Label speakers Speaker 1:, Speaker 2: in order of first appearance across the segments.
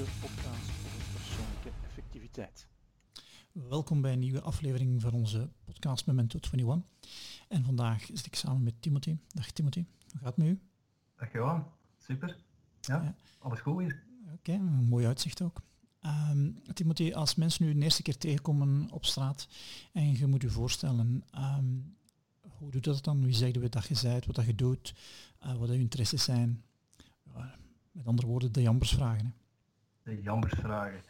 Speaker 1: de podcast over persoonlijke effectiviteit.
Speaker 2: Welkom bij een nieuwe aflevering van onze podcast Memento 21. En vandaag zit ik samen met Timothy. Dag Timothy, hoe gaat het met u?
Speaker 3: Dag Johan, super. Ja,
Speaker 2: Ja.
Speaker 3: alles goed hier.
Speaker 2: Oké, een mooi uitzicht ook. Ehm, Timothy, als mensen nu de eerste keer tegenkomen op straat en je moet je voorstellen, ehm, hoe doet dat dan? Wie zeg je dat je zijt, wat dat je doet, eh, wat dat je interesses zijn? Ja, met andere woorden, de jambers vragen. Hè.
Speaker 3: De jammersvragen.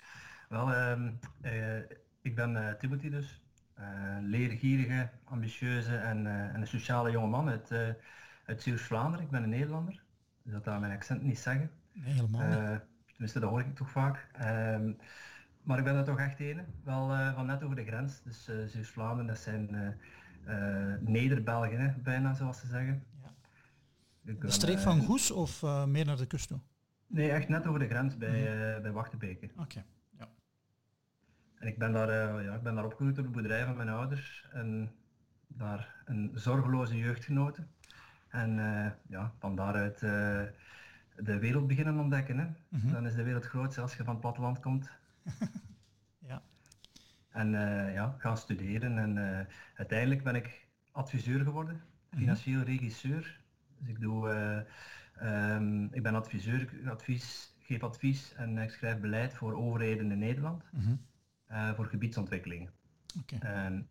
Speaker 3: Wel, ehm, eh, ik ben eh, Timothy dus. Eh, leergierige, ambitieuze en, en een sociale jongeman uit, uit Zeeuws-Vlaanderen. Ik ben een Nederlander. Dus dat aan mijn accent niet zeggen.
Speaker 2: Nee, helemaal niet.
Speaker 3: Tenminste, dat hoor ik toch vaak. Ehm, maar ik ben er toch echt ene. Wel van net over de grens. Dus eh Zeeuws-Vlaanderen, dat zijn eh, Neder-Belgen, bijna zoals ze zeggen.
Speaker 2: Ja. De streek van Goes of meer naar de kust toe?
Speaker 3: Nee, echt net over de grens bij, eh bij Wachtebeke.
Speaker 2: Oké, ja.
Speaker 3: En ik ben daar, eh, ja, ik ben daar opgegroeid op de boerderij van mijn ouders en daar een zorgeloze jeugd genoten. En eh, ja, van daaruit de wereld beginnen ontdekken. Hè.
Speaker 2: Mhm.
Speaker 3: Dan is de wereld groot als je van het platteland komt.
Speaker 2: Ja.
Speaker 3: En ja, gaan studeren. En uiteindelijk ben ik adviseur geworden, financieel regisseur. Dus ik doe, eh, ehm, ik ben adviseur, ik advies, geef advies en ik schrijf beleid voor overheden in Nederland
Speaker 2: Mhm.
Speaker 3: eh, voor gebiedsontwikkelingen. En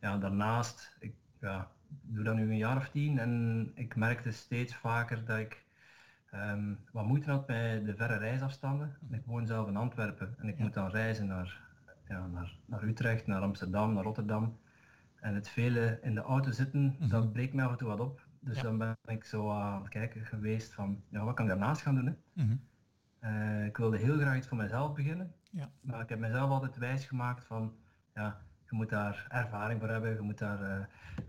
Speaker 3: ja, daarnaast, ik ja, doe dat nu een jaar of tien en ik merkte steeds vaker dat ik ehm, wat moeite had bij de verre reisafstanden. Ik woon zelf in Antwerpen en ik
Speaker 2: Ja.
Speaker 3: moet dan reizen naar, ja, naar, naar Utrecht, naar Amsterdam, naar Rotterdam. En het vele in de auto zitten,
Speaker 2: Mhm.
Speaker 3: dat breekt mij af en toe wat op. Dus
Speaker 2: Ja.
Speaker 3: dan ben ik zo aan het kijken geweest van, ja, wat kan ik daarnaast gaan doen? Hè?
Speaker 2: Mhm.
Speaker 3: Eh, ik wilde heel graag iets voor mezelf beginnen.
Speaker 2: Ja.
Speaker 3: Maar ik heb mezelf altijd wijs gemaakt van, ja, je moet daar ervaring voor hebben, je moet daar eh,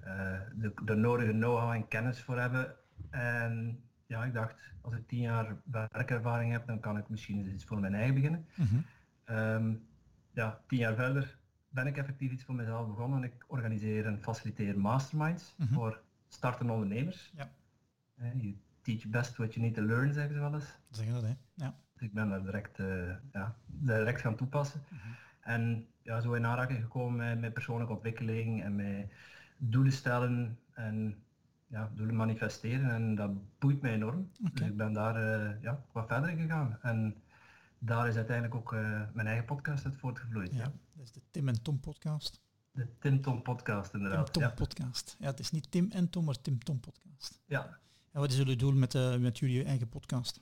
Speaker 3: eh, de, de nodige know-how en kennis voor hebben. En ja, ik dacht, als ik tien jaar werkervaring heb, dan kan ik misschien iets voor mijn eigen beginnen.
Speaker 2: Mhm.
Speaker 3: Ehm, ja, tien jaar verder ben ik effectief iets voor mezelf begonnen. Ik organiseer en faciliteer masterminds
Speaker 2: Mhm.
Speaker 3: voor startende ondernemers.
Speaker 2: Ja.
Speaker 3: You teach best what you need to learn, zeggen ze wel eens.
Speaker 2: Zeg je dat, hè? Ja.
Speaker 3: Dus ik ben daar direct, eh, ja, direct gaan toepassen. En ja, zo in aanraking gekomen met, met persoonlijke ontwikkeling en met doelen stellen en ja, doelen manifesteren. En dat boeit mij enorm. Dus ik ben daar eh, ja, wat verder gegaan. En daar is uiteindelijk ook eh, mijn eigen podcast uit voortgevloeid.
Speaker 2: Ja,
Speaker 3: Ja.
Speaker 2: dat is de Tim en Tom podcast.
Speaker 3: De Tim Tom podcast
Speaker 2: Tim
Speaker 3: inderdaad.
Speaker 2: Tom
Speaker 3: Ja.
Speaker 2: podcast. Ja, het is niet Tim en Tom, maar Tim Tom podcast.
Speaker 3: ja.
Speaker 2: En wat is jullie doel met, eh, met jullie eigen podcast?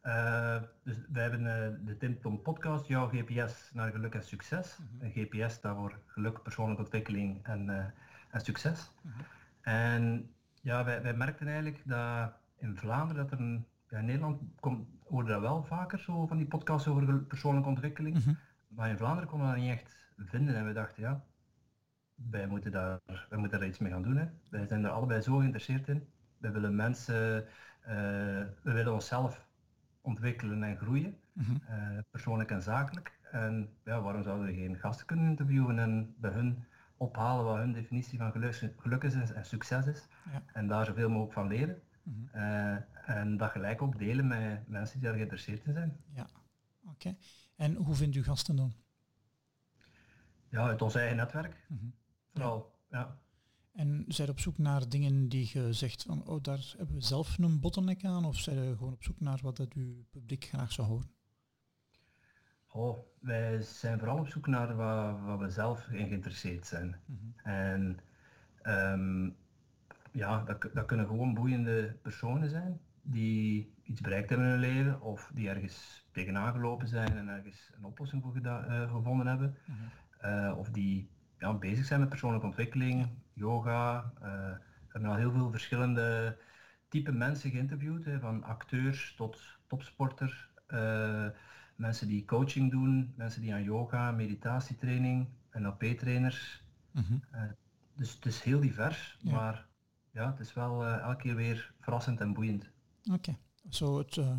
Speaker 3: Eh, dus wij hebben eh, de Tim Tom podcast, jouw GPS naar geluk en succes. Een GPS staat voor geluk, persoonlijke ontwikkeling en, en succes. En ja, wij, wij merkten eigenlijk dat in Vlaanderen dat er een, ja, in Nederland komt, hoorde dat wel vaker zo van die podcasts over persoonlijke ontwikkeling.
Speaker 2: Mhm.
Speaker 3: Maar in Vlaanderen we dat niet echt vinden en we dachten ja, wij moeten daar, wij moeten daar iets mee gaan doen. Hè. Wij zijn er allebei zo geïnteresseerd in. Wij willen mensen, eh, we willen onszelf ontwikkelen en groeien,
Speaker 2: Mhm.
Speaker 3: eh, persoonlijk en zakelijk. En ja, waarom zouden we geen gasten kunnen interviewen en bij hun ophalen wat hun definitie van geluk, geluk is en succes is.
Speaker 2: Ja.
Speaker 3: En daar zoveel mogelijk van leren.
Speaker 2: Mhm.
Speaker 3: Eh, en dat gelijk ook delen met mensen die daar geïnteresseerd in zijn.
Speaker 2: Ja, oké. En hoe vindt u gasten dan?
Speaker 3: Ja, uit ons eigen netwerk.
Speaker 2: Mhm.
Speaker 3: Vooral, ja.
Speaker 2: En zijn op zoek naar dingen die je zegt van, oh, daar hebben we zelf een bottleneck aan? Of zijn je gewoon op zoek naar wat dat uw publiek graag zou horen?
Speaker 3: Oh, wij zijn vooral op zoek naar wat, wat we zelf in geïnteresseerd zijn. En ehm, ja, dat, dat kunnen gewoon boeiende personen zijn die iets bereikt hebben in hun leven of die ergens tegenaan gelopen zijn en ergens een oplossing voor eh, gevonden hebben. Eh, of die ja, bezig zijn met persoonlijke ontwikkeling, yoga. eh, we hebben al heel veel verschillende type mensen geïnterviewd, hè, van acteurs tot topsporter, eh, mensen die coaching doen, mensen die aan yoga, meditatietraining, NLP-trainers.
Speaker 2: Mhm.
Speaker 3: Eh, dus het is heel divers,
Speaker 2: Ja.
Speaker 3: maar ja, het is wel eh, elke keer weer verrassend en boeiend.
Speaker 2: Oké. Zo het, eh,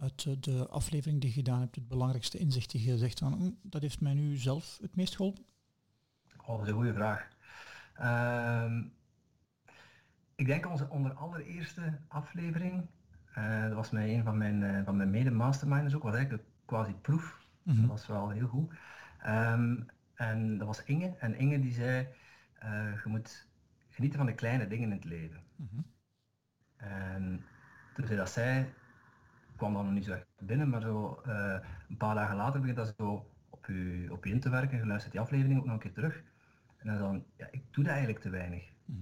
Speaker 2: uit eh, de aflevering die je gedaan hebt, het belangrijkste inzicht die je zegt van, "Hm, dat heeft mij nu zelf het meest geholpen?
Speaker 3: Oh, dat is een goede vraag. Ehm, ik denk onze onder allereerste aflevering, eh, dat was met een van mijn, eh, van mijn mede-masterminders ook, was eigenlijk de quasi proef.
Speaker 2: Mhm.
Speaker 3: Dat was wel heel goed. Ehm, en dat was Inge. En Inge die zei, je moet genieten van de kleine dingen in het leven.
Speaker 2: Mhm.
Speaker 3: En toen zij dat zei, kwam dan nog niet zo echt binnen, maar zo eh, een paar dagen later begint dat zo op je, op je in te werken. Je luistert die aflevering ook nog een keer terug. En dan, is dan ja, ik doe dat eigenlijk te weinig.
Speaker 2: Mhm.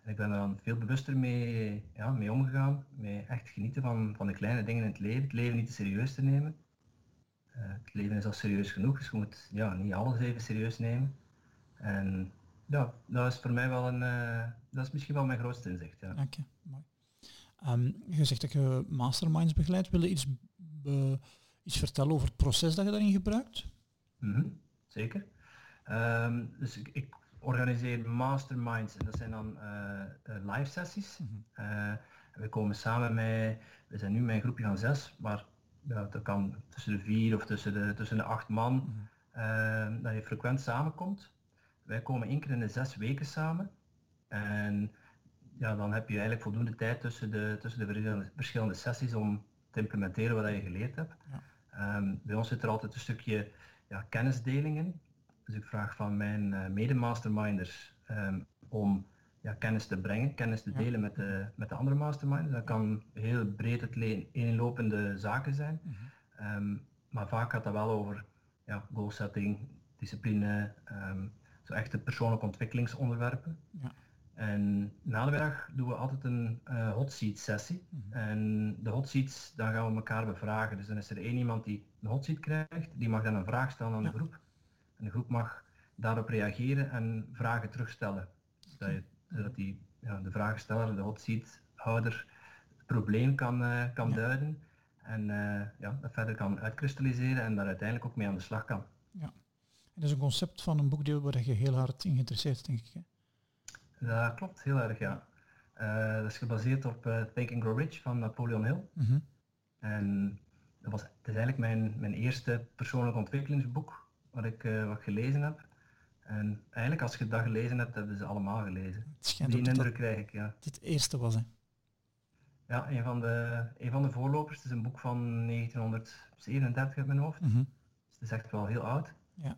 Speaker 3: En ik ben er dan veel bewuster mee, ja, mee omgegaan, mee echt genieten van, van de kleine dingen in het leven, het leven niet te serieus te nemen. Eh, het leven is al serieus genoeg, dus je moet ja, niet alles even serieus nemen. En ja, dat is voor mij wel een, eh, dat is misschien wel mijn grootste inzicht. Ja.
Speaker 2: Oké, mooi. Ehm, je zegt dat je masterminds begeleidt. Wil je iets, iets vertellen over het proces dat je daarin gebruikt?
Speaker 3: Mhm, zeker. Ehm, dus ik, ik organiseer masterminds en dat zijn dan eh, eh, live sessies.
Speaker 2: Mhm.
Speaker 3: Eh, we komen samen met, we zijn nu met een groepje van zes, maar ja, dat kan tussen de vier of tussen de, tussen de acht man,
Speaker 2: Mhm.
Speaker 3: eh, dat je frequent samenkomt. Wij komen één keer in de zes weken samen. En ja, dan heb je eigenlijk voldoende tijd tussen de, tussen de verschillende, verschillende sessies om te implementeren wat je geleerd hebt.
Speaker 2: Ja.
Speaker 3: Ehm, bij ons zit er altijd een stukje ja, kennisdeling in. Dus ik vraag van mijn eh mede-masterminders ehm, om ja, kennis te brengen, kennis te
Speaker 2: Ja.
Speaker 3: delen met de, met de andere masterminders. Dat kan heel breed het eenlopende zaken zijn.
Speaker 2: Mhm.
Speaker 3: Ehm, maar vaak gaat dat wel over ja, goal setting, discipline, ehm, zo echte persoonlijke ontwikkelingsonderwerpen.
Speaker 2: Ja.
Speaker 3: En na de middag doen we altijd een eh hot seat sessie.
Speaker 2: Mhm.
Speaker 3: En de hot seats, dan gaan we elkaar bevragen. Dus dan is er één iemand die een hot seat krijgt, die mag dan een vraag stellen aan
Speaker 2: Ja.
Speaker 3: de groep. En de groep mag daarop reageren en vragen terugstellen. Zodat, je, zodat die, ja, de vragensteller, de hot seat houder, het probleem kan, eh, kan
Speaker 2: Ja.
Speaker 3: duiden. En eh, ja, dat verder kan uitkristalliseren en daar uiteindelijk ook mee aan de slag kan.
Speaker 2: Dat is een concept van een boekdeel waar je heel hard in geïnteresseerd bent, denk ik. Hè?
Speaker 3: Dat klopt, heel erg ja. Eh, dat is gebaseerd op eh, Think and Grow Rich van Napoleon Hill.
Speaker 2: Mhm.
Speaker 3: En dat was, het is eigenlijk mijn, mijn eerste persoonlijk ontwikkelingsboek wat ik, eh, wat ik gelezen heb. En eigenlijk als je dat gelezen hebt, hebben ze allemaal gelezen. Die indruk krijg ik, ja.
Speaker 2: dit eerste was. Hè.
Speaker 3: Ja, een van de, een van de voorlopers. Het is een boek van 1937 uit mijn hoofd.
Speaker 2: Mhm.
Speaker 3: Dus het is echt wel heel oud.
Speaker 2: Ja.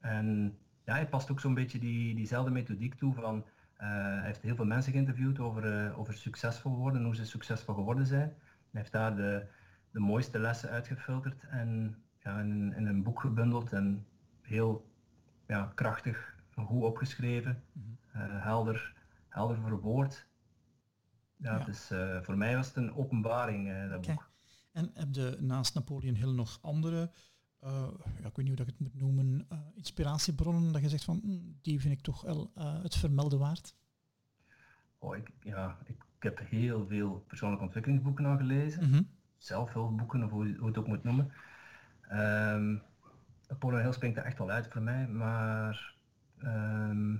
Speaker 3: En ja, hij past ook zo'n beetje die, diezelfde methodiek toe van, hij heeft heel veel mensen geïnterviewd over, eh, over succesvol worden, hoe ze succesvol geworden zijn. Hij heeft daar de, de mooiste lessen uitgefilterd en ja, in, in een boek gebundeld en heel ja, krachtig, goed opgeschreven,
Speaker 2: Mhm.
Speaker 3: eh, helder, helder verwoord. Ja,
Speaker 2: Ja.
Speaker 3: Dus eh, voor mij was het een openbaring, eh, dat boek.
Speaker 2: En heb je naast Napoleon Hill nog andere, eh, ja, ik weet niet hoe dat ik het moet noemen, eh, inspiratiebronnen dat je zegt van, "Hmm, die vind ik toch wel eh, het vermelden waard?
Speaker 3: Oh, ik, ja, ik, ik heb heel veel persoonlijke ontwikkelingsboeken al gelezen.
Speaker 2: Mhm.
Speaker 3: zelfhulpboeken of hoe het ook moet noemen. Ehm Napoleon Hill springt er echt wel uit voor mij, maar ehm,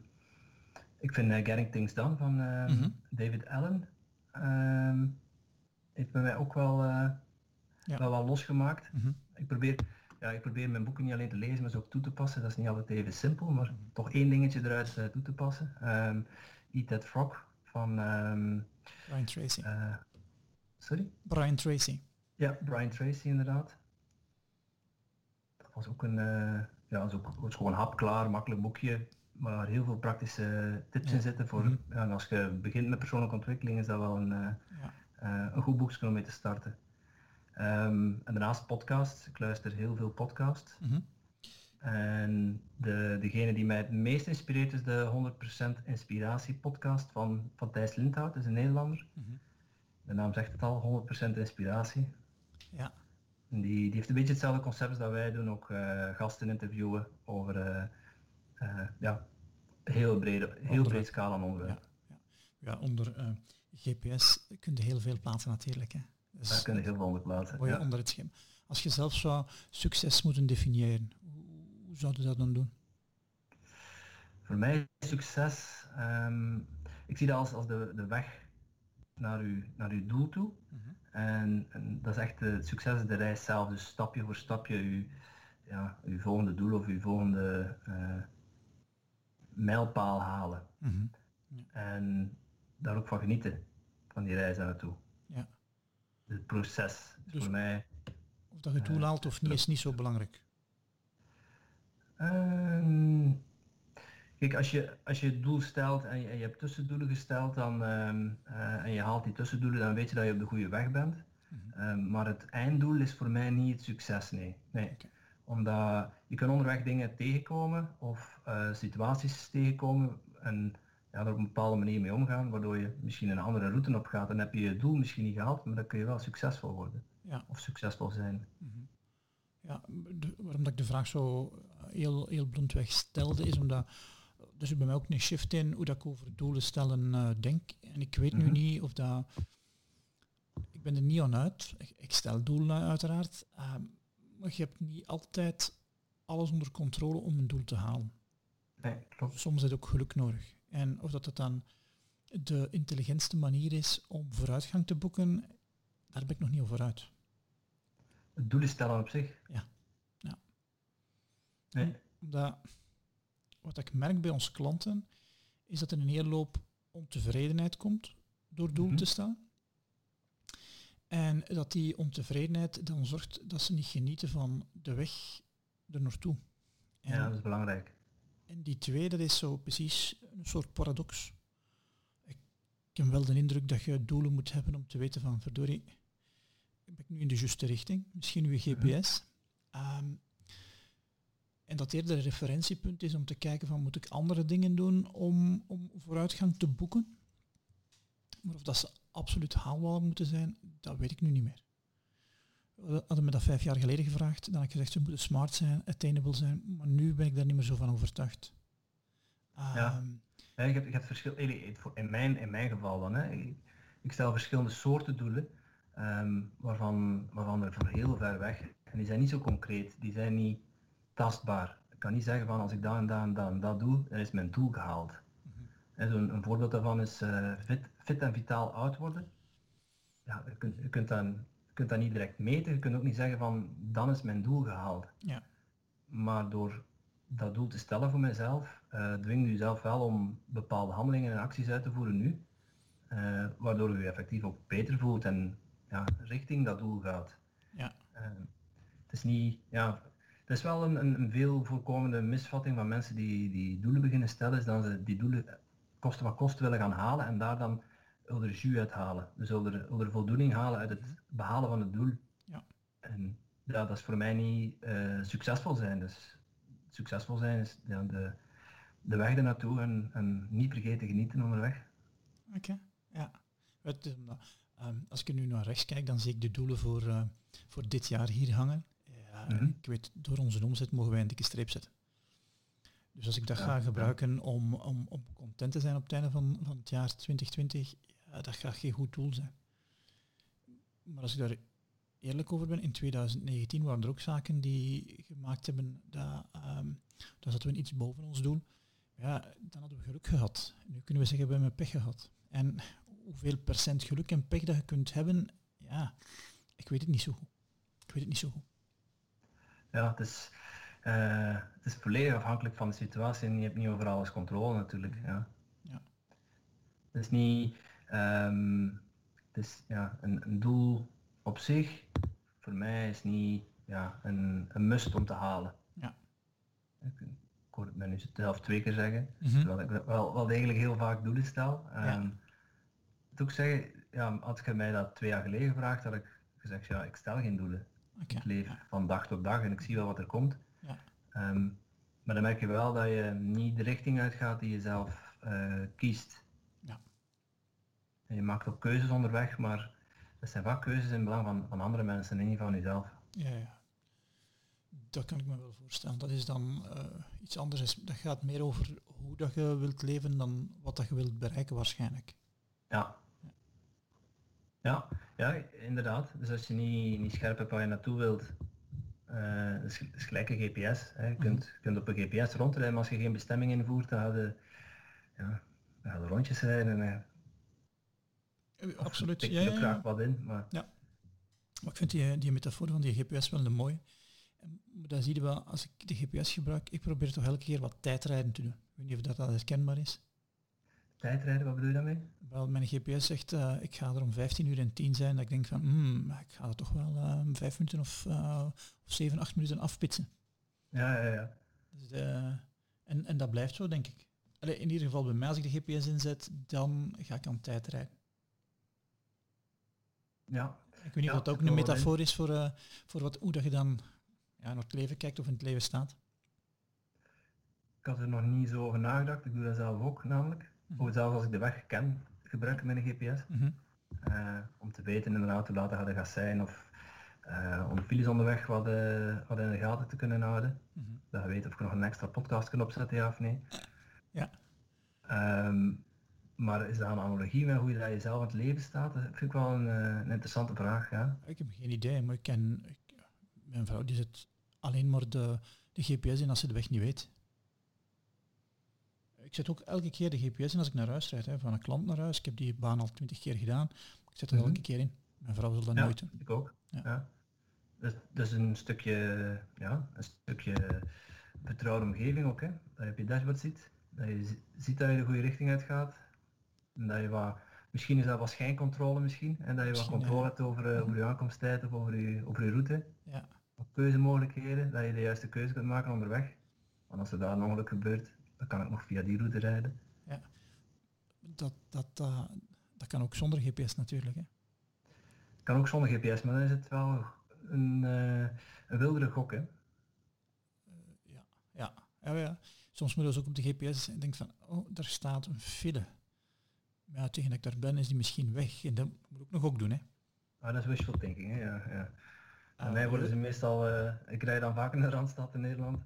Speaker 3: ik vind eh, Getting Things Done van
Speaker 2: Mhm.
Speaker 3: David Allen ehm, heeft bij mij ook wel, eh,
Speaker 2: Ja.
Speaker 3: wel, wel losgemaakt.
Speaker 2: Mhm.
Speaker 3: Ik probeer, ja, ik probeer mijn boeken niet alleen te lezen, maar ze ook toe te passen. Dat is niet altijd even simpel, maar toch één dingetje eruit eh, toe te passen. Ehm, Eat That Frog van, ehm,
Speaker 2: Brian Tracy.
Speaker 3: eh, sorry?
Speaker 2: Brian Tracy.
Speaker 3: Ja, Brian Tracy inderdaad. Dat was ook een, eh, ja, dat is ook, was gewoon hapklaar, makkelijk boekje, waar heel veel praktische tips
Speaker 2: Ja.
Speaker 3: in zitten voor,
Speaker 2: Mhm.
Speaker 3: ja, en als je begint met persoonlijke ontwikkeling is dat wel een,
Speaker 2: Ja.
Speaker 3: een goed boekje om mee te starten. Ehm, en daarnaast podcasts, ik luister heel veel podcasts.
Speaker 2: Mhm.
Speaker 3: En de, degene die mij het meest inspireert is de 100% Inspiratie podcast van, van Thijs Lindhout, dat is een Nederlander.
Speaker 2: Mhm.
Speaker 3: De naam zegt het al, 100% Inspiratie.
Speaker 2: Ja.
Speaker 3: Die, die heeft een beetje hetzelfde concept als dat wij doen, ook eh, gasten interviewen over eh, eh, ja, heel, brede, heel breed scala aan onderwerpen.
Speaker 2: ja, onder eh, GPS kun je heel veel plaatsen natuurlijk. Hè. Dus
Speaker 3: Daar kunnen heel veel onder plaatsen.
Speaker 2: word je
Speaker 3: Ja.
Speaker 2: onder het schema. Als je zelf zou succes moeten definiëren, hoe, zou je dat dan doen?
Speaker 3: Voor mij is succes, ehm, ik zie dat als, als de, de weg naar uw, naar uw doel toe.
Speaker 2: Mhm.
Speaker 3: En, en dat is echt de, het succes is de reis zelf, dus stapje voor stapje uw, ja, uw volgende doel of uw volgende eh, mijlpaal halen.
Speaker 2: Mhm.
Speaker 3: En daar ook van genieten, van die reis naartoe. Het proces is
Speaker 2: Dus-
Speaker 3: voor mij
Speaker 2: Of dat je doel haalt of niet, is niet zo belangrijk.
Speaker 3: Ehm, kijk, als je, als je het doel stelt en je, je hebt tussendoelen gesteld dan, ehm, eh, en je haalt die tussendoelen, dan weet je dat je op de goede weg bent. Mhm. Ehm, maar het einddoel is voor mij niet het succes, nee. nee. Omdat je kan onderweg dingen tegenkomen of uh, situaties tegenkomen en ja, er op een bepaalde manier mee omgaan, waardoor je misschien een andere route op gaat. Dan heb je je doel misschien niet gehaald, maar dan kun je wel succesvol worden. Ja. Of succesvol zijn. Mhm.
Speaker 2: Ja, waarom dat ik de vraag zo heel, heel blondweg stelde, is omdat er zit bij mij ook een shift in hoe dat ik over doelen stellen uh, denk. En ik weet nu mhm. niet of dat... Ik ben er niet aan uit. Ik, stel doelen uiteraard. Uh, maar je hebt niet altijd alles onder controle om een doel te halen.
Speaker 3: Nee, klopt.
Speaker 2: Soms is het ook geluk nodig. En of dat het dan de intelligentste manier is om vooruitgang te boeken, daar ben ik nog niet over uit.
Speaker 3: Het doel is stellen op zich?
Speaker 2: Ja. ja. Nee. Omdat, wat ik merk bij onze klanten, is dat er een hele loop ontevredenheid komt door doel mhm. te stellen. En dat die ontevredenheid dan zorgt dat ze niet genieten van de weg er naartoe.
Speaker 3: ja, dat is belangrijk.
Speaker 2: En die twee, dat is zo precies een soort paradox. Ik, heb wel de indruk dat je doelen moet hebben om te weten van, verdorie, ben ik nu in de juiste richting? Misschien uw GPS. Ehm, en dat eerder een referentiepunt is om te kijken van, moet ik andere dingen doen om, om vooruitgang te boeken? Maar of dat ze absoluut haalbaar moeten zijn, dat weet ik nu niet meer. Hadden me dat vijf jaar geleden gevraagd, dan had ik gezegd ze moeten smart zijn, attainable zijn, maar nu ben ik daar niet meer zo van overtuigd.
Speaker 3: ja. Um, ja, je, hebt, je hebt verschil, in mijn, in mijn geval dan, hè. Ik, stel verschillende soorten doelen, ehm, waarvan, waarvan er van heel ver weg, en die zijn niet zo concreet, die zijn niet tastbaar. Ik kan niet zeggen van als ik dat en dat en dat en dat doe, dan is mijn doel gehaald. Mm -hmm. een voorbeeld daarvan is uh, fit, fit en vitaal oud worden. Ja, je kunt, je kunt dan kunt dat niet direct meten. Je kunt ook niet zeggen van dan is mijn doel gehaald.
Speaker 2: Ja.
Speaker 3: Maar door dat doel te stellen voor mezelf, uh, dwing je jezelf wel om bepaalde handelingen en acties uit te voeren nu. Uh, waardoor je je effectief ook beter voelt en ja, richting dat doel gaat.
Speaker 2: Ja. Uh,
Speaker 3: het is niet, ja, het is wel een, een, veel voorkomende misvatting van mensen die, die doelen beginnen stellen, is dat ze die doelen kosten wat kost willen gaan halen en daar dan wil er jus uithalen. Dus wil er, er voldoening halen uit het behalen van het doel.
Speaker 2: Ja.
Speaker 3: En ja, dat is voor mij niet uh, succesvol zijn. Dus succesvol zijn is ja, de, de weg ernaartoe en, en niet vergeten genieten onderweg.
Speaker 2: Oké, ja. Het, um, als ik nu naar rechts kijk, dan zie ik de doelen voor, uh, voor dit jaar hier hangen. Ja, mm -hmm. Ik weet, door onze omzet mogen wij een dikke streep zetten. Dus als ik dat ja, ga gebruiken om, om, om content te zijn op het einde van, van het jaar 2020, dat gaat geen goed doel zijn. Maar als ik daar eerlijk over ben, in 2019 waren er ook zaken die gemaakt hebben, dat, um, dan zaten we iets boven ons doel. Ja, dan hadden we geluk gehad. Nu kunnen we zeggen, we hebben pech gehad. En hoeveel procent geluk en pech dat je kunt hebben, ja, ik weet het niet zo goed. Ik weet het niet zo goed.
Speaker 3: Ja, het is, uh, het is volledig afhankelijk van de situatie en je hebt niet over alles controle natuurlijk. Ja.
Speaker 2: ja.
Speaker 3: Het is niet, Um, dus ja, een, een, doel op zich voor mij is niet ja, een, een must om te halen.
Speaker 2: Ja.
Speaker 3: Ik, ik hoor het nu zelf twee keer zeggen, mm -hmm. terwijl ik wel, wel degelijk heel vaak doelen stel. Um, ja. Ik ook zeggen, ja, had je mij dat twee jaar geleden gevraagd, had ik gezegd, ja, ik stel geen doelen.
Speaker 2: Okay.
Speaker 3: Ik leef
Speaker 2: ja.
Speaker 3: van dag tot dag en ik zie wel wat er komt.
Speaker 2: Ja.
Speaker 3: Um, maar dan merk je wel dat je niet de richting uitgaat die je zelf uh, kiest. Je maakt ook keuzes onderweg, maar dat zijn vaak keuzes in belang van, van andere mensen en niet van jezelf.
Speaker 2: Ja, ja. Dat kan ik me wel voorstellen. Dat is dan uh, iets anders. Dat gaat meer over hoe dat je wilt leven dan wat dat je wilt bereiken waarschijnlijk.
Speaker 3: Ja. Ja, ja inderdaad. Dus als je niet, niet scherp hebt waar je naartoe wilt, uh, is, is gelijk een GPS. Hè. Je, kunt, je kunt op een GPS rondrijden, maar als je geen bestemming invoert, dan ga je, ja, dan ga je rondjes rijden en
Speaker 2: uh, Absoluut.
Speaker 3: Ik
Speaker 2: ja, ja,
Speaker 3: graag wat in. Maar...
Speaker 2: Ja. Maar ik vind die, die metafoor van die GPS wel een mooie. Dan zie je wel, als ik de GPS gebruik, ik probeer toch elke keer wat tijdrijden te doen. Ik weet niet of dat, dat herkenbaar is.
Speaker 3: Tijdrijden, wat bedoel je daarmee?
Speaker 2: Wel, mijn GPS zegt, uh, ik ga er om 15 uur en 10 zijn. Dat ik denk van, hmm, ik ga er toch wel uh, vijf minuten of, uh, of 7, 8 minuten afpitsen.
Speaker 3: Ja, ja, ja.
Speaker 2: Dus, en, en dat blijft zo, denk ik. Allee, in ieder geval bij mij, als ik de GPS inzet, dan ga ik aan tijd rijden.
Speaker 3: Ja.
Speaker 2: Ik weet niet of dat ook een metafoor is voor, uh, voor wat, hoe dat je dan ja, naar het leven kijkt of in het leven staat.
Speaker 3: Ik had er nog niet zo over nagedacht. Ik doe dat zelf ook namelijk. Mm -hmm. Zelfs als ik de weg ken, gebruik ik mijn GPS. Mm -hmm. uh, om te weten inderdaad hoe laat het gaat zijn of uh, om files onderweg wat, uh, wat in de gaten te kunnen houden. Mm -hmm. Dat je weet of ik nog een extra podcast kan opzetten, ja of nee.
Speaker 2: Ja.
Speaker 3: Um, maar is dat een analogie met hoe je jezelf aan het leven staat? Dat vind ik wel een, een interessante vraag. Ja.
Speaker 2: Ik heb geen idee, maar ik ken ik, mijn vrouw die zet alleen maar de, de GPS in als ze de weg niet weet. Ik zet ook elke keer de GPS in als ik naar huis rijd, hè, van een klant naar huis. Ik heb die baan al twintig keer gedaan. Ik zet er mm -hmm. elke keer in. Mijn vrouw zal dat
Speaker 3: ja,
Speaker 2: nooit doen.
Speaker 3: Ik ook. Ja. ja. Dus, dus een stukje, ja, een stukje vertrouwde omgeving ook, hè. Dat je op je dashboard ziet. Dat je ziet dat je de goede richting uitgaat. En dat je wat, misschien is dat wat schijncontrole misschien. En dat je wat controle ja. hebt over, uh, over je aankomsttijd of over je, over je route.
Speaker 2: Ja.
Speaker 3: Wat keuzemogelijkheden, dat je de juiste keuze kunt maken onderweg. Want als er daar een ongeluk gebeurt, dan kan ik nog via die route rijden.
Speaker 2: Ja, dat, dat, uh, dat kan ook zonder GPS natuurlijk. Hè?
Speaker 3: Kan ook zonder GPS, maar dan is het wel een, uh, een wildere gok. Hè?
Speaker 2: Ja, ja. Ja, ja. Soms moet je dus ook op de GPS en denk van, oh, daar staat een file. Maar ja, tegen dat ik daar ben, is die misschien weg. En dat moet ik nog ook doen, hè.
Speaker 3: Ah, dat is wishful thinking, hè. Ja, ja. Bij mij worden ze meestal, uh, ik rijd dan vaak in de Randstad in Nederland.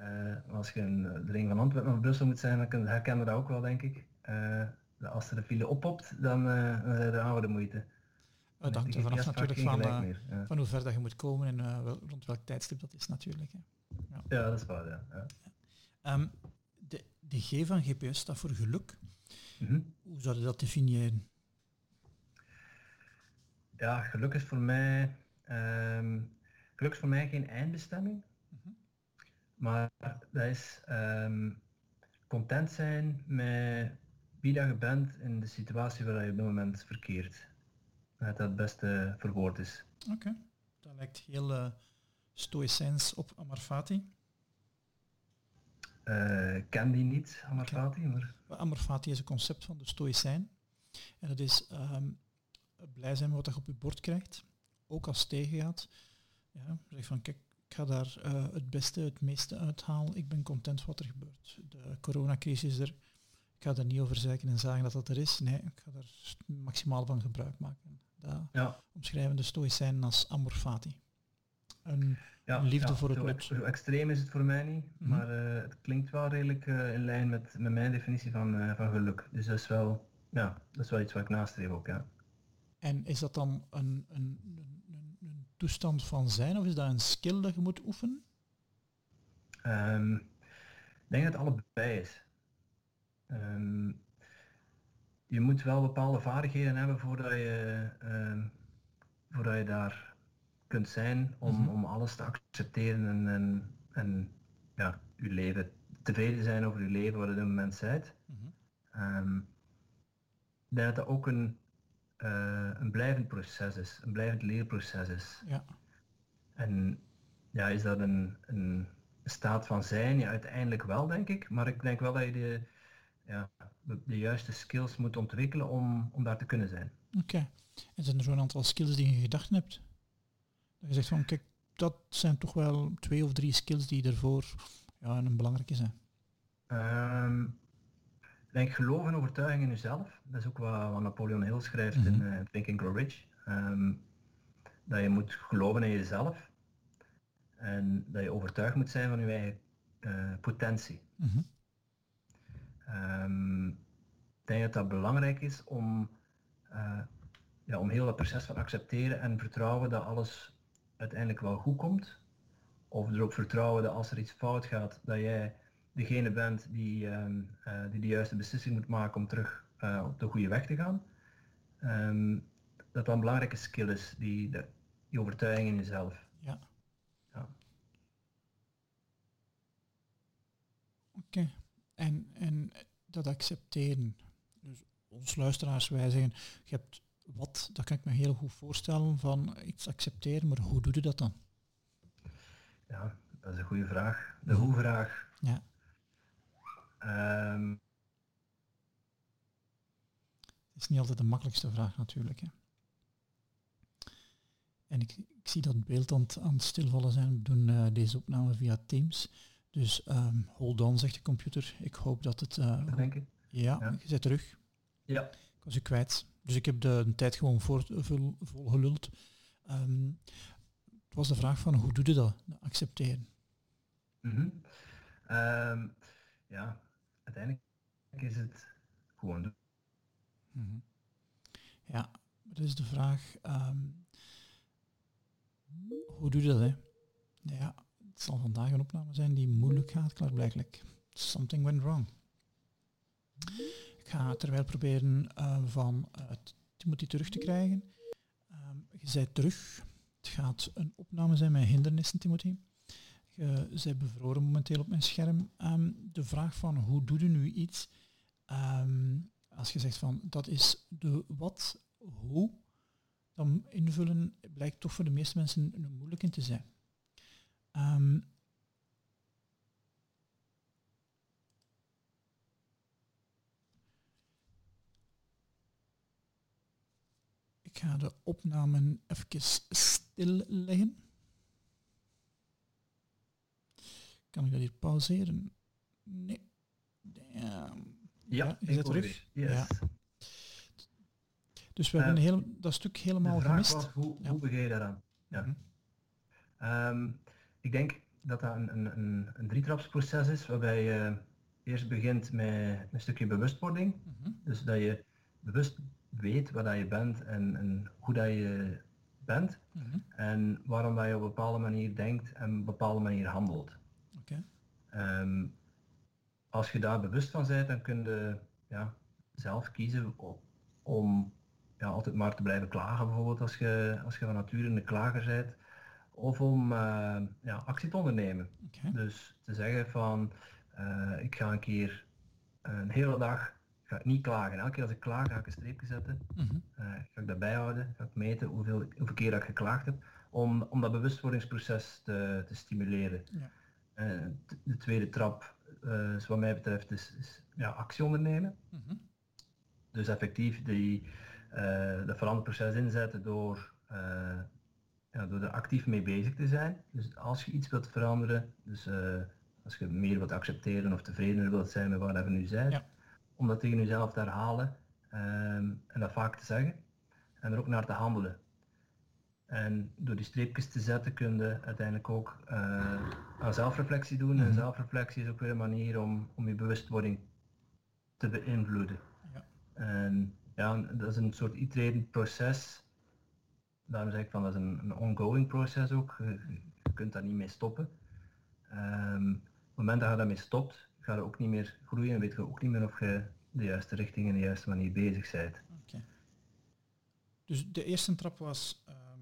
Speaker 3: Uh, als je een, de ring van Antwerpen naar Brussel moet zijn, dan kun, herken je dat ook wel, denk ik. Uh, als er de file oppopt, dan, dan zijn er de moeite.
Speaker 2: Het hangt er vanaf natuurlijk van, ja. van hoe ver dat je moet komen en wel, rond welk tijdstip dat is natuurlijk. Hè.
Speaker 3: Ja. ja, dat is waar, ja. ja.
Speaker 2: Um, de, de G van GPS staat voor geluk.
Speaker 3: Mm -hmm.
Speaker 2: Hoe zou je dat definiëren?
Speaker 3: Ja, geluk is voor mij, um, geluk is voor mij geen eindbestemming. Mm -hmm. Maar dat is um, content zijn met wie dat je bent in de situatie waar je op dit moment verkeert. Dat dat het beste verwoord is.
Speaker 2: Oké, okay. dat lijkt heel uh, stoïcijns op Amarfati.
Speaker 3: Uh, ken die niet, Amarfati. Okay. Maar...
Speaker 2: Amarfati is een concept van de stoïcijn. En dat is um, blij zijn met wat je op je bord krijgt, ook als het tegengaat. Ja, zeg van kijk, ik ga daar uh, het beste, het meeste uithalen. Ik ben content wat er gebeurt. De coronacrisis is er. Ik ga er niet over zeiken en zeggen dat dat er is. Nee, ik ga er maximaal van gebruik maken. Dat
Speaker 3: ja.
Speaker 2: omschrijven de stoïcijnen als amor Een,
Speaker 3: ja,
Speaker 2: liefde
Speaker 3: ja,
Speaker 2: voor het
Speaker 3: zo,
Speaker 2: lot.
Speaker 3: Zo extreem is het voor mij niet, mm -hmm. maar uh, het klinkt wel redelijk uh, in lijn met, met mijn definitie van, uh, van geluk. Dus dat is wel, ja, dat is wel iets wat ik nastreef ook, ja.
Speaker 2: En is dat dan een, een, een, een toestand van zijn of is dat een skill dat je moet oefenen?
Speaker 3: Um, ik denk dat het allebei is. Um, je moet wel bepaalde vaardigheden hebben voordat je, um, voordat je daar kunt zijn om, mm -hmm. om alles te accepteren en, en, en ja, je leven tevreden zijn over je leven wat je op dit moment bent. Mm -hmm. ik denk dat dat ook een, uh, een blijvend proces is, een blijvend leerproces is.
Speaker 2: Ja.
Speaker 3: En ja, is dat een, een staat van zijn? Ja, uiteindelijk wel, denk ik. Maar ik denk wel dat je de, ja, de juiste skills moet ontwikkelen om, om daar te kunnen zijn.
Speaker 2: Oké. Okay. En zijn er zo'n aantal skills die je gedachten hebt? Dat je zegt van, kijk, dat zijn toch wel twee of drie skills die ervoor ja, een belangrijke zijn.
Speaker 3: Um, ik denk geloof en overtuiging in jezelf. Dat is ook wat, wat Napoleon Hill schrijft mm -hmm. in uh, Think and Grow Rich. Um, dat je moet geloven in jezelf. En dat je overtuigd moet zijn van je eigen uh, potentie.
Speaker 2: Mm -hmm.
Speaker 3: um, ik denk dat dat belangrijk is om, uh, ja, om heel dat proces van accepteren en vertrouwen dat alles uiteindelijk wel goed komt. Of er ook vertrouwen dat als er iets fout gaat, dat jij degene bent die, um, uh, die de juiste beslissing moet maken om terug uh, op de goede weg te gaan. Um, dat dat een belangrijke skill is, die, de, die overtuiging in jezelf.
Speaker 2: Ja.
Speaker 3: ja.
Speaker 2: Oké. Okay. En, en dat accepteren. Dus ons luisteraars, wij zeggen, je hebt wat, dat kan ik me heel goed voorstellen van iets accepteren, maar hoe doe je dat dan?
Speaker 3: Ja, dat is een goede vraag. De hoe-vraag.
Speaker 2: Ja.
Speaker 3: Ehm,
Speaker 2: Het is niet altijd de makkelijkste vraag natuurlijk. Hè. En ik, ik zie dat beeld aan het, aan het stilvallen zijn. We doen eh, deze opname via Teams. Dus ehm, hold on, zegt de computer. Ik hoop dat het... eh,
Speaker 3: denk ik.
Speaker 2: ja,
Speaker 3: Ja.
Speaker 2: je zit terug.
Speaker 3: Ja.
Speaker 2: Ik was je kwijt. Dus ik heb de, de tijd gewoon voor, vol, volgeluld. Ehm, het was de vraag van hoe doe je dat? Accepteren.
Speaker 3: Mhm. Ehm, ja, uiteindelijk is het gewoon doen.
Speaker 2: Mhm. Ja, dat is de vraag. ehm, hoe doe je dat? Hè? Ja, het zal vandaag een opname zijn die moeilijk gaat, klaarblijkelijk. Something went wrong. Ga terwijl proberen eh, van eh, Timothy terug te krijgen. Ehm, je bent terug. Het gaat een opname zijn met hindernissen, Timothy. Je bent bevroren momenteel op mijn scherm. Ehm, de vraag van hoe doe je nu iets? Ehm, als je zegt van dat is de wat, hoe, dan invullen blijkt toch voor de meeste mensen een moeilijk in te zijn. Ik ga de opname even stilleggen. Kan ik dat hier pauzeren? Nee. Damn.
Speaker 3: Ja, ik
Speaker 2: zit
Speaker 3: hoor
Speaker 2: terug.
Speaker 3: Yes.
Speaker 2: Ja. Dus we
Speaker 3: Eh,
Speaker 2: hebben heel, dat stuk helemaal
Speaker 3: de vraag
Speaker 2: gemist.
Speaker 3: was, hoe,
Speaker 2: Ja.
Speaker 3: hoe begin je daaraan? Ja.
Speaker 2: Mhm.
Speaker 3: Ehm, ik denk dat dat een, een, een, een drietrapsproces is, waarbij je eerst begint met een stukje bewustwording.
Speaker 2: Mhm.
Speaker 3: Dus dat je bewust weet waar dat je bent en, en hoe dat je bent.
Speaker 2: Mhm.
Speaker 3: En waarom dat je op een bepaalde manier denkt en op een bepaalde manier handelt. Ehm, als je daar bewust van bent, dan kun je ja, zelf kiezen om ja, altijd maar te blijven klagen, bijvoorbeeld als je, als je van nature een klager bent. Of om eh, ja, actie te ondernemen. Dus te zeggen van, eh, ik ga een keer een hele dag ga ik niet klagen. Elke keer als ik klaag ga ik een streepje zetten.
Speaker 2: Mhm.
Speaker 3: Eh, ga ik dat bijhouden, ga ik meten hoeveel, hoeveel keer dat ik geklaagd heb, om, om dat bewustwordingsproces te, te stimuleren.
Speaker 2: Ja.
Speaker 3: Eh, de tweede trap, is wat mij betreft, is, is ja, actie ondernemen.
Speaker 2: Mhm.
Speaker 3: Dus effectief die, dat veranderproces inzetten door, ja, door er actief mee bezig te zijn. Dus als je iets wilt veranderen, dus als je meer wilt accepteren of tevredener wilt zijn met waar je nu bent,
Speaker 2: Ja.
Speaker 3: Om dat tegen jezelf te herhalen ehm, en dat vaak te zeggen en er ook naar te handelen. En door die streepjes te zetten kun je uiteindelijk ook eh, aan zelfreflectie doen. En
Speaker 2: Mhm.
Speaker 3: zelfreflectie is ook weer een manier om, om je bewustwording te beïnvloeden.
Speaker 2: Ja.
Speaker 3: En ja, dat is een soort itererend proces. Daarom zeg ik van dat is een, een ongoing proces ook. Je, je kunt daar niet mee stoppen. Ehm, op het moment dat je daarmee stopt, ga je ook niet meer groeien en weet je ook niet meer of je de juiste richting en de juiste manier bezig bent.
Speaker 2: Oké. Dus de eerste trap was ehm,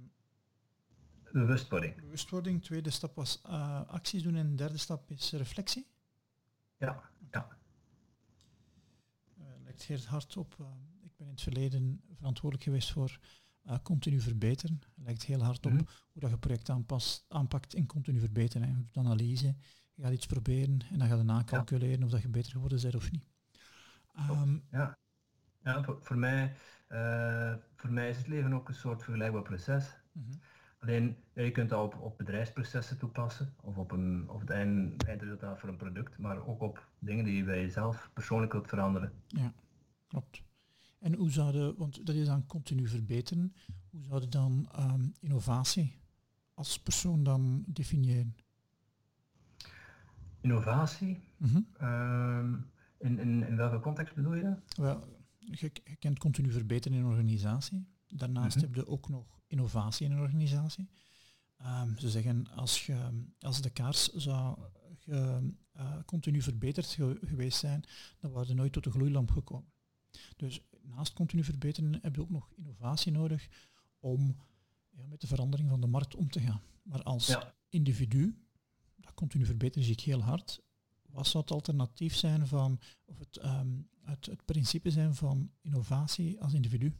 Speaker 3: Bewustwording.
Speaker 2: bewustwording, tweede stap was eh, acties doen en de derde stap is reflectie.
Speaker 3: Ja, ja.
Speaker 2: Eh, lijkt heel hard op. eh, ik ben in het verleden verantwoordelijk geweest voor continu verbeteren. Lijkt heel hard op
Speaker 3: Mhm.
Speaker 2: hoe dat je project aanpast, aanpakt in continu verbeteren. hè. Je doet analyse, je gaat iets proberen en dan ga je daarna calculeren of dat je beter geworden bent of niet. Ehm,
Speaker 3: Ja, ja voor, voor, mij, eh, voor mij is het leven ook een soort vergelijkbaar proces.
Speaker 2: mhm.
Speaker 3: Alleen, ja, je kunt dat op, op bedrijfsprocessen toepassen of op, een, op het eind, eindresultaat voor een product, maar ook op dingen die je bij jezelf persoonlijk wilt veranderen.
Speaker 2: Ja, klopt. En hoe zouden, want dat is dan continu verbeteren, hoe zouden dan ehm, innovatie als persoon dan definiëren?
Speaker 3: Innovatie,
Speaker 2: Mhm.
Speaker 3: ehm, in, in, in welke context bedoel je dat?
Speaker 2: Wel, je, je kent continu verbeteren in een organisatie. Daarnaast
Speaker 3: Mhm.
Speaker 2: heb je ook nog innovatie in een organisatie. Ehm, ze zeggen, als, je, als de kaars zou ge- eh, continu verbeterd ge- geweest zijn, dan waren ze nooit tot de gloeilamp gekomen. Dus naast continu verbeteren heb je ook nog innovatie nodig om ja, met de verandering van de markt om te gaan. Maar als
Speaker 3: Ja.
Speaker 2: individu, dat continu verbeteren zie ik heel hard, wat zou het alternatief zijn van, of het, ehm, het, het principe zijn van innovatie als individu?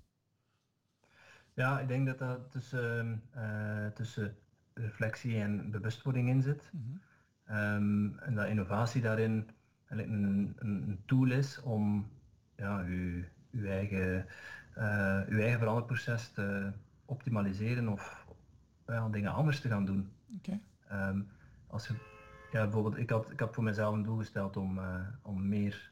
Speaker 3: Ja, ik denk dat dat tussen, uh, tussen reflectie en bewustwording in zit. Mhm. Ehm, en dat innovatie daarin een, een, een tool is om ja, uw, uw, eigen, uh, uw eigen veranderproces te optimaliseren of uh, dingen anders te gaan doen.
Speaker 2: Okay.
Speaker 3: Um, als je, ja, bijvoorbeeld, ik had, ik had voor mezelf een doel gesteld om, uh, om meer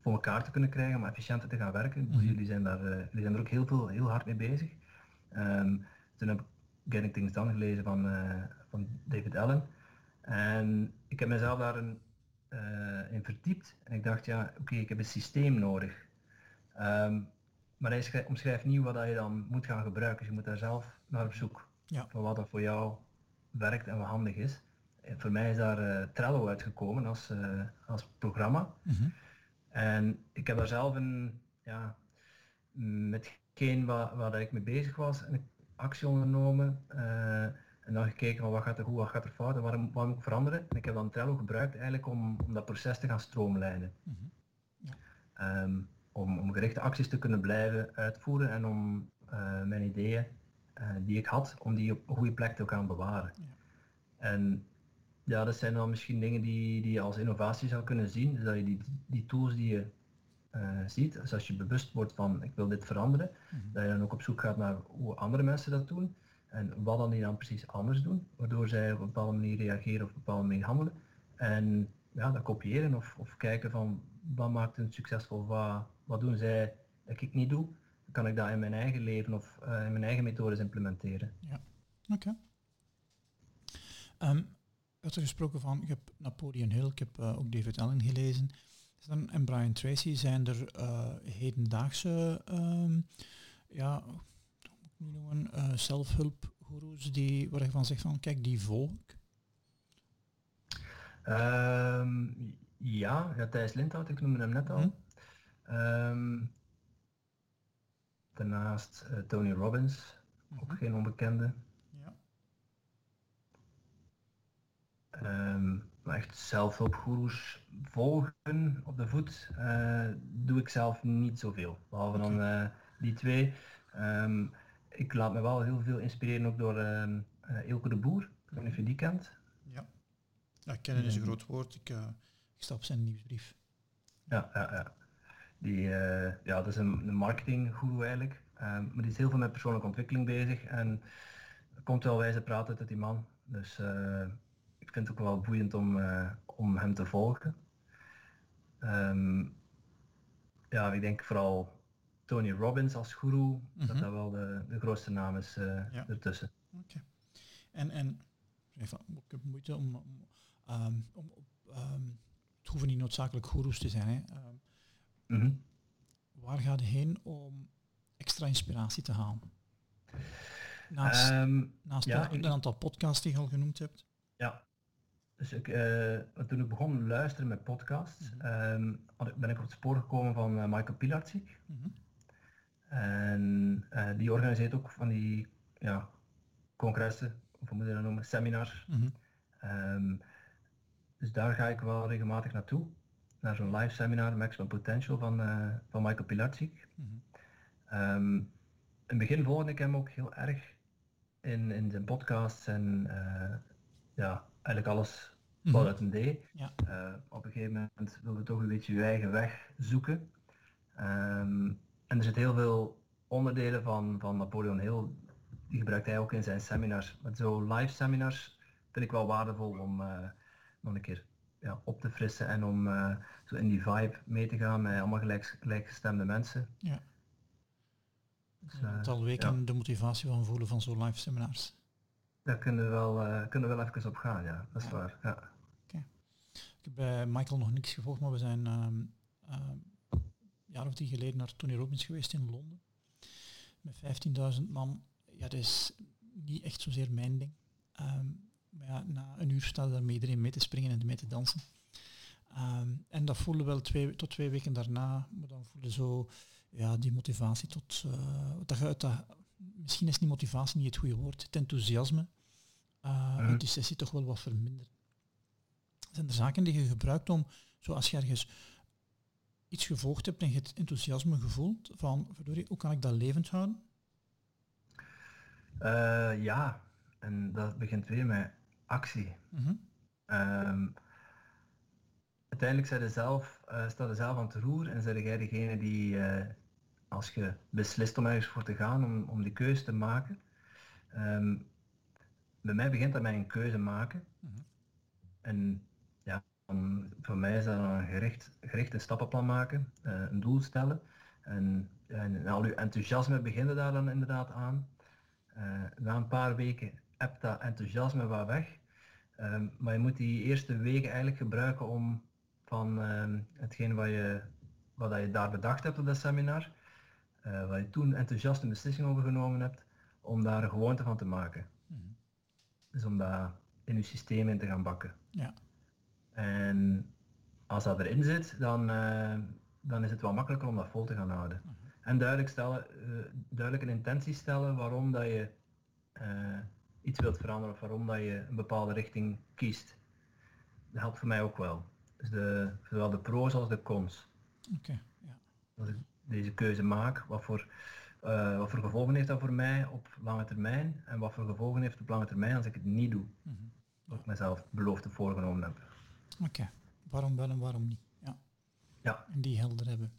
Speaker 3: voor elkaar te kunnen krijgen, om efficiënter te gaan werken. Mm -hmm. Jullie zijn daar, jullie zijn er ook heel, veel, heel hard mee bezig. Um, toen heb ik Getting Things Done gelezen van, van David Allen. En ik heb mezelf daar een, uh, in verdiept en ik dacht, ja, oké, okay, ik heb een systeem nodig. Um, maar hij schrijft, omschrijft niet wat je dan moet gaan gebruiken. Dus je moet daar zelf naar op zoek.
Speaker 2: Ja.
Speaker 3: Van wat er voor jou werkt en wat handig is. En voor mij is daar uh, Trello uitgekomen als, uh, als programma.
Speaker 2: Mm -hmm.
Speaker 3: En ik heb daar zelf een, ja, met geen waar, waar ik mee bezig was, een actie ondernomen. En dan gekeken van wat gaat er goed, wat gaat er fout en waarom, wat moet ik veranderen. En ik heb dan Trello gebruikt eigenlijk om, om dat proces te gaan stroomlijnen.
Speaker 2: -hmm.
Speaker 3: ja. um, om, om gerichte acties te kunnen blijven uitvoeren en om uh, mijn ideeën die ik had, om die op een goede plek te gaan bewaren.
Speaker 2: Ja.
Speaker 3: En ja, dat zijn dan misschien dingen die, die je als innovatie zou kunnen zien. Dus dat je die, die tools die je uh, ziet, dus als je bewust wordt van ik wil dit veranderen,
Speaker 2: mm -hmm.
Speaker 3: dat je dan ook op zoek gaat naar hoe andere mensen dat doen. En wat dan die dan precies anders doen, waardoor zij op een bepaalde manier reageren of op een bepaalde manier handelen. En ja, dat kopiëren of, of kijken van wat maakt hun succesvol, wat, wat doen zij dat ik niet doe. Kan ik dat in mijn eigen leven of uh, in mijn eigen methodes implementeren.
Speaker 2: Ja, oké. Okay. Um, je had er gesproken van, ik heb Napoleon Hill, ik heb uh, ook David Allen gelezen. Dan, en Brian Tracy zijn er uh, hedendaagse um, ja, nu noemen, uh, zelfhulpgoeroes die, waar je van zegt van kijk, die volg ik?
Speaker 3: Um, ja, ja, Thijs Lindhout, ik noemde hem net al.
Speaker 2: Hm?
Speaker 3: Um, daarnaast uh, Tony Robbins,
Speaker 2: Mhm.
Speaker 3: ook geen onbekende.
Speaker 2: Ja.
Speaker 3: Um, maar echt zelfhulpgoeroes volgen op de voet uh, doe ik zelf niet zoveel. Behalve dan uh, die twee. Um, ik laat me wel heel veel inspireren ook door Ilke de Boer. Ik weet niet of je die kent.
Speaker 2: Ja, ja kennen is een groot woord. Ik, ik sta op zijn nieuwsbrief.
Speaker 3: Ja, ja, ja. Die, uh, ja dat is een, een marketinggoeroe eigenlijk. Um, maar die is heel veel met persoonlijke ontwikkeling bezig. En er komt wel wijze praten uit die man. Dus uh, ik vind het ook wel boeiend om, uh, om hem te volgen. Um, ja, ik denk vooral Tony Robbins als guru, mm -hmm. dat dat wel de, de grootste naam is uh, ja. ertussen.
Speaker 2: Oké. Okay. En, en even, ik heb moeite om, om, um, om um, het hoeven niet noodzakelijk goeroes te zijn. Hè. Um,
Speaker 3: mm -hmm.
Speaker 2: Waar gaat het heen om extra inspiratie te halen? Naast, naast
Speaker 3: ja,
Speaker 2: een aantal podcasts die je al genoemd hebt.
Speaker 3: Ja, dus ik, uh, toen ik begon luisteren met podcasts, mm -hmm. um, ben ik op het spoor gekomen van uh, Michael Pilarczyk.
Speaker 2: Mm -hmm.
Speaker 3: En uh, die organiseert ook van die ja, congressen, of hoe moet je dat noemen, seminars.
Speaker 2: Mm -hmm.
Speaker 3: um, dus daar ga ik wel regelmatig naartoe. Naar zo'n live seminar, Maximum Potential van, van Michael Pilarczyk. Um, in het begin volgde ik hem ook heel erg in, in zijn podcasts en ja, eigenlijk alles wat uit een deed.
Speaker 2: Ja.
Speaker 3: Uh, op een gegeven moment wilde je toch een beetje je eigen weg zoeken. Um, en er zitten heel veel onderdelen van, van Napoleon Hill, die gebruikt hij ook in zijn seminars. Met zo live seminars vind ik wel waardevol om uh, nog een keer ja, op te frissen en om uh, zo in die vibe mee te gaan met allemaal gelijk, gelijkgestemde mensen.
Speaker 2: Ja. Dus, een aantal weken ja. de motivatie van voelen van zo'n live seminars.
Speaker 3: Daar kunnen we wel, uh, kunnen we wel even op gaan, ja. Dat is ja. waar. Ja.
Speaker 2: Okay. Ik heb bij Michael nog niks gevolgd, maar we zijn um, um, een jaar of drie geleden naar Tony Robbins geweest in Londen. Met 15.000 man. Ja, dat is niet echt zozeer mijn ding. Um, maar ja, na een uur staat er met iedereen mee te springen en mee te dansen. en dat voelde wel twee, tot twee weken daarna, maar dan voelde zo ja, die motivatie tot... Uh, dat je uit dat, misschien is die motivatie niet het goede woord, het enthousiasme uh, mm. die sessie toch wel wat verminderd. Zijn er zaken die je gebruikt om, zoals je ergens iets gevolgd hebt en je het enthousiasme gevoeld van, verdorie, hoe kan ik dat levend houden?
Speaker 3: Uh, ja, en dat begint weer met actie. Mm uiteindelijk zijn zelf, uh, sta je zelf aan het roer en zijn jij degene die, uh, als je beslist om ergens voor te gaan, om, om die keuze te maken. Um, bij mij begint dat met een keuze maken. Mm -hmm. En ja, voor mij is dat een gericht, gericht een stappenplan maken, uh, een doel stellen. En, en al uw enthousiasme beginnen daar dan inderdaad aan. na een paar weken hebt dat enthousiasme wat weg. Um, maar je moet die eerste weken eigenlijk gebruiken om van uh, hetgeen wat je, wat je daar bedacht hebt op dat seminar, uh, waar je toen enthousiast een beslissing over genomen hebt, om daar een gewoonte van te maken. Mm Dus om dat in je systeem in te gaan bakken.
Speaker 2: Ja.
Speaker 3: En als dat erin zit, dan, uh, dan is het wel makkelijker om dat vol te gaan houden. Mm -hmm. En duidelijk, stellen, uh, duidelijk een intentie stellen waarom dat je iets wilt veranderen of waarom dat je een bepaalde richting kiest. Dat helpt voor mij ook wel. Dus de, zowel de pro's als de cons.
Speaker 2: Oké, ja.
Speaker 3: Als ik deze keuze maak, wat voor, uh, wat voor gevolgen heeft dat voor mij op lange termijn en wat voor gevolgen heeft op lange termijn als ik het niet doe. Mm -hmm. Wat ik mezelf beloofd voorgenomen heb.
Speaker 2: Oké, waarom wel en waarom niet? Ja.
Speaker 3: ja.
Speaker 2: En die helder hebben.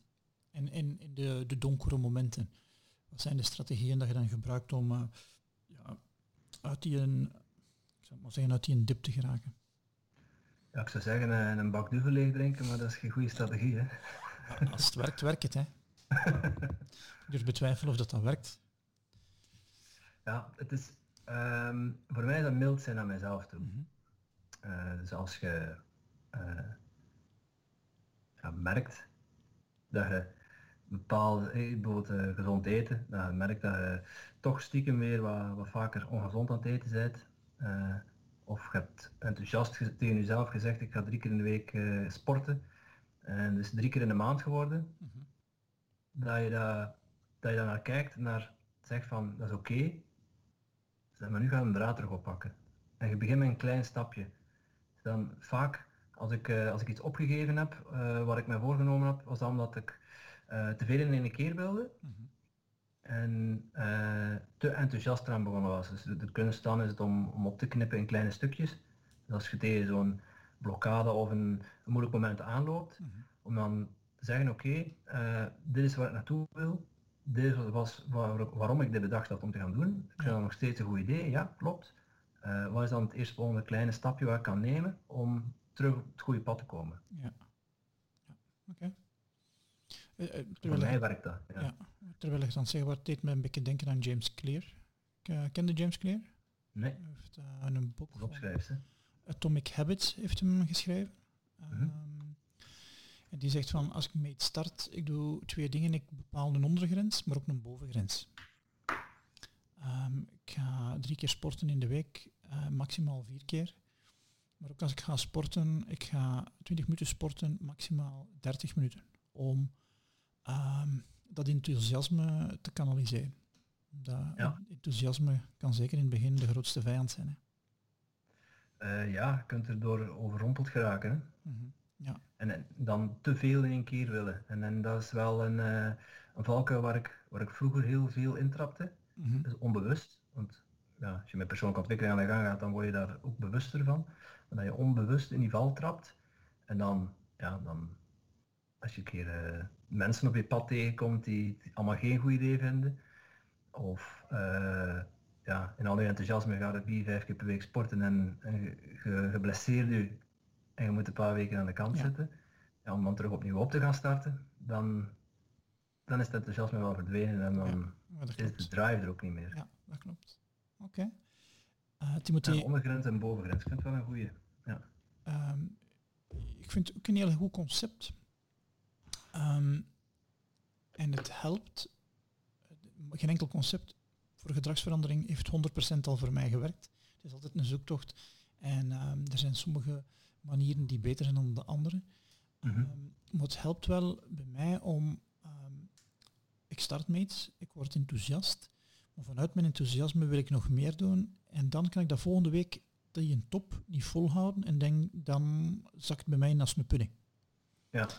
Speaker 2: En in, de, de donkere momenten, wat zijn de strategieën dat je dan gebruikt om uh, ja, uit die een, ik zou maar zeggen, uit die een dip te geraken?
Speaker 3: Ja, ik zou zeggen een, een bak duvel leeg drinken, maar dat is geen goede strategie. Hè?
Speaker 2: Ja, als het werkt, werkt het. Hè? ik durf betwijfelen of dat, dat werkt.
Speaker 3: Ja, het is, um, voor mij is dat mild zijn aan mijzelf toe. Mm -hmm. uh, dus als je uh, ja, merkt dat je bepaalde, bijvoorbeeld uh, gezond eten, dat je merkt dat je toch stiekem weer wat, wat vaker ongezond aan het eten bent, of je hebt enthousiast tegen jezelf gezegd, ik ga drie keer in de week uh, sporten. En dus drie keer in de maand geworden. Mm -hmm. Dat je daar dat je naar kijkt en naar zegt van, dat is oké. Okay. Maar nu gaan we een draad terug oppakken. En je begint met een klein stapje. Dus dan vaak, als ik, uh, als ik iets opgegeven heb, wat ik mij voorgenomen heb, was dan omdat ik te veel in één keer wilde. Mm -hmm en uh, te enthousiast eraan begonnen was. Dus de, de kunst dan is het om, om op te knippen in kleine stukjes. Dus als je tegen zo'n blokkade of een, een, moeilijk moment aanloopt, mm -hmm. om dan te zeggen, oké, okay, uh, dit is waar ik naartoe wil, dit was waar, waarom ik dit bedacht had om te gaan doen. Ik vind dat nog steeds een goed idee, ja, klopt. Uh, wat is dan het eerstvolgende kleine stapje wat ik kan nemen om terug op het goede pad te komen?
Speaker 2: Ja, ja. oké.
Speaker 3: Okay. Voor mij werkt dat. Ja.
Speaker 2: ja terwijl ik dan zeg, wat deed me een beetje denken aan James Clear. Uh, kende James Clear?
Speaker 3: Nee.
Speaker 2: Hij heeft een boek
Speaker 3: Opschrijft,
Speaker 2: Atomic Habits heeft hem geschreven. Mm -hmm. um, en die zegt van, als ik mee start, ik doe twee dingen. Ik bepaal een ondergrens, maar ook een bovengrens. Um, ik ga drie keer sporten in de week, uh, maximaal vier keer. Maar ook als ik ga sporten, ik ga 20 minuten sporten, maximaal 30 minuten. Om um, dat enthousiasme te kanaliseren. Dat
Speaker 3: ja.
Speaker 2: enthousiasme kan zeker in het begin de grootste vijand zijn.
Speaker 3: Hè? Uh, ja, je kunt er door overrompeld geraken. Hè?
Speaker 2: Mm -hmm. ja.
Speaker 3: en, en, dan te veel in één keer willen. En, en dat is wel een, uh, een valkuil waar ik, waar ik vroeger heel veel intrapte. Mm -hmm. Dus onbewust. Want ja, als je met persoonlijke ontwikkeling aan de gang gaat, dan word je daar ook bewuster van. Maar dat je onbewust in die val trapt. En dan, ja, dan als je een keer uh, mensen op je pad tegenkomt die, die allemaal geen goed idee vinden. Of uh, ja, in al je enthousiasme gaat je vier, vijf keer per week sporten en, geblesseerd je en je moet een paar weken aan de kant ja. zitten. Ja, om dan terug opnieuw op te gaan starten, dan, dan is het enthousiasme wel verdwenen en dan ja, is de drive er ook niet meer.
Speaker 2: Ja, dat klopt. Oké. Okay. Uh, Timothy...
Speaker 3: Ja, ondergrens en bovengrens, ik vind het wel een goede. Ja.
Speaker 2: Um, ik vind het ook een heel goed concept. Um, en het helpt. Geen enkel concept voor gedragsverandering heeft 100% al voor mij gewerkt. Het is altijd een zoektocht. En um, er zijn sommige manieren die beter zijn dan de andere. Mm -hmm. um, maar het helpt wel bij mij om... ik start iets, ik word enthousiast. Maar vanuit mijn enthousiasme wil ik nog meer doen. En dan kan ik dat volgende week die een top niet volhouden en denk, dan zakt het bij mij naast mijn pudding.
Speaker 3: Ja.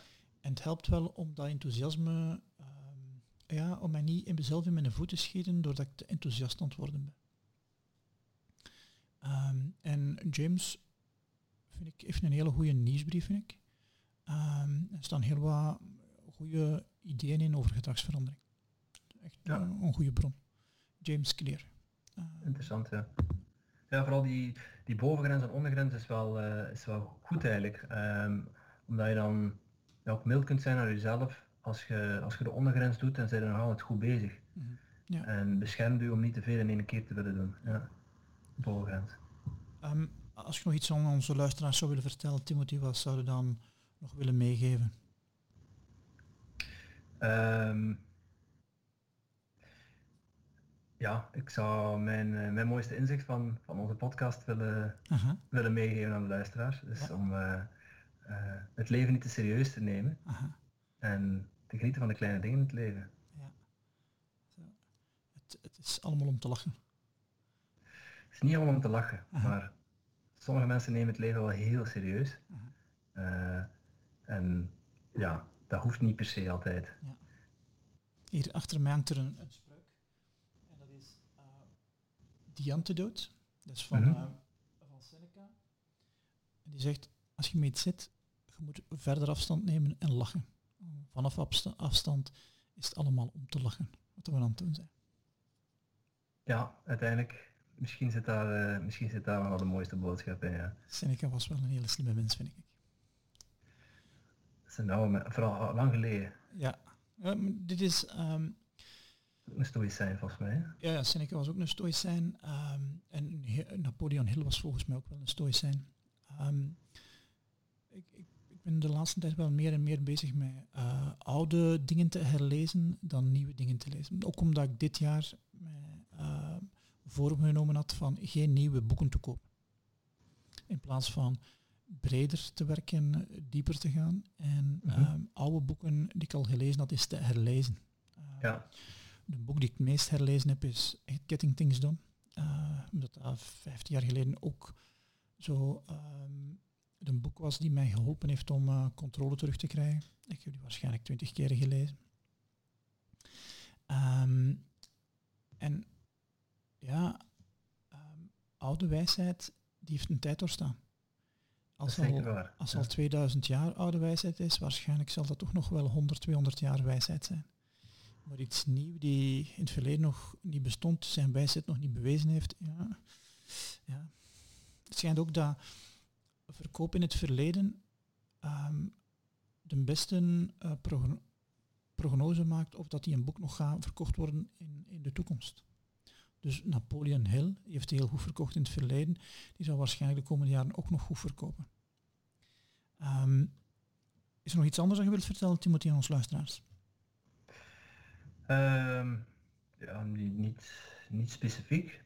Speaker 2: En het helpt wel om dat enthousiasme, ehm, ja, om mij niet in mezelf in mijn voeten te schieten doordat ik te enthousiast aan het worden ben. Ehm, en James vind ik, heeft een hele goede nieuwsbrief, vind ik. Ehm, er staan heel wat goede ideeën in over gedragsverandering. Echt
Speaker 3: Ja.
Speaker 2: een, een goede bron. James Clear.
Speaker 3: Interessant, ja. Ja, vooral die, die bovengrens en ondergrens is wel, eh, is wel goed eigenlijk. Omdat je dan ja, ook mild kunt zijn naar jezelf als je, als je de ondergrens doet en zijn er nog altijd goed bezig.
Speaker 2: mhm. Ja.
Speaker 3: En beschermt u om niet te veel in één keer te willen doen. Ja.
Speaker 2: Ehm, als je nog iets aan onze luisteraars zou willen vertellen, Timothy, wat zou je dan nog willen meegeven?
Speaker 3: Ehm, ja, ik zou mijn, eh, mijn mooiste inzicht van, van onze podcast willen, willen meegeven aan de luisteraars. Dus
Speaker 2: Ja.
Speaker 3: om eh, eh, het leven niet te serieus te nemen
Speaker 2: aha.
Speaker 3: en te genieten van de kleine dingen in het leven.
Speaker 2: Ja. Zo. Het, het is allemaal om te lachen.
Speaker 3: Het is niet allemaal om te lachen,
Speaker 2: Aha.
Speaker 3: maar sommige mensen nemen het leven wel heel serieus. Eh, en ja, dat hoeft niet per se altijd.
Speaker 2: Hier achter mij hangt er een, een spreuk. En dat is uh, The Antidote. Dat is van,
Speaker 3: Mhm.
Speaker 2: eh, van Seneca. En die zegt, als je mee zit, je moet verder afstand nemen en lachen. Vanaf afsta- afstand is het allemaal om te lachen. Wat we aan het doen zijn.
Speaker 3: Ja, uiteindelijk, misschien zit daar, eh, misschien zit daar wel de mooiste boodschap in. Ja.
Speaker 2: Seneca was wel een hele slimme mens, vind ik.
Speaker 3: Dat is een oude, vooral lang geleden.
Speaker 2: Ja, dit is... ehm,
Speaker 3: Een stoïcijn volgens mij. hè?
Speaker 2: Ja, Seneca was ook een stoïcijn. ehm, en Napoleon Hill was volgens mij ook wel een stoïcijn. Ik, ik, ik ben de laatste tijd wel meer en meer bezig met eh, oude dingen te herlezen dan nieuwe dingen te lezen. Ook omdat ik dit jaar mij uh, voorgenomen had van geen nieuwe boeken te kopen. In plaats van breder te werken, dieper te gaan en
Speaker 3: Mhm.
Speaker 2: ehm, oude boeken die ik al gelezen had, is te herlezen. Ehm,
Speaker 3: Ja,
Speaker 2: de boek die ik het meest herlezen heb is Getting Things Done. Uh, omdat dat 15 jaar geleden ook zo um, een boek was die mij geholpen heeft om uh, controle terug te krijgen. Ik heb die waarschijnlijk 20 keer gelezen. Um, en ja, um, oude wijsheid, die heeft een tijd doorstaan. Als, al, als ja. al 2000 jaar oude wijsheid is, waarschijnlijk zal dat toch nog wel 100, 200 jaar wijsheid zijn maar iets nieuw die in het verleden nog niet bestond, zijn wijsheid nog niet bewezen heeft. Ja. Ja. Het schijnt ook dat verkoop in het verleden um, de beste uh, progno prognose maakt of dat die een boek nog gaat verkocht worden in, in de toekomst. Dus Napoleon Hill die heeft heel goed verkocht in het verleden, die zal waarschijnlijk de komende jaren ook nog goed verkopen. Um, is er nog iets anders dat je wilt vertellen, Timothy, aan ons luisteraars?
Speaker 3: Um, ja, niet, niet specifiek.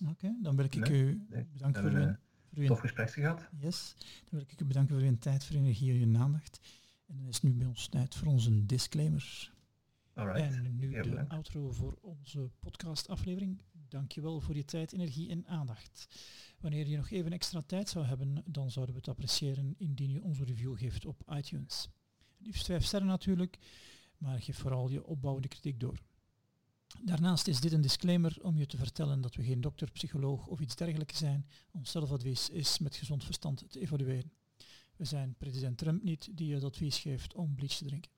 Speaker 2: Oké, okay, dan wil ik nee, u bedanken voor,
Speaker 3: uw,
Speaker 2: uw, voor.
Speaker 3: Tof gesprek gehad.
Speaker 2: Yes, dan wil ik u bedanken voor uw tijd, voor uw energie en uw aandacht. En dan is nu bij ons tijd voor onze disclaimer.
Speaker 3: Alright.
Speaker 2: En nu
Speaker 3: Heel
Speaker 2: de
Speaker 3: bedankt.
Speaker 2: outro voor onze podcastaflevering. Dankjewel voor je tijd, energie en aandacht. Wanneer je nog even extra tijd zou hebben, dan zouden we het appreciëren indien je onze review geeft op iTunes. Liefst vijf sterren natuurlijk, maar geef vooral je opbouwende kritiek door. Daarnaast is dit een disclaimer om je te vertellen dat we geen dokter, psycholoog of iets dergelijks zijn. Ons zelfadvies is met gezond verstand te evalueren. We zijn president Trump niet die je het advies geeft om bleach te drinken.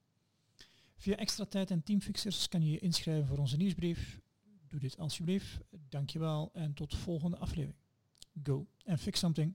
Speaker 2: Via extra tijd en teamfixers kan je je inschrijven voor onze nieuwsbrief. Doe dit alsjeblieft. Dankjewel en tot volgende aflevering. Go and fix something.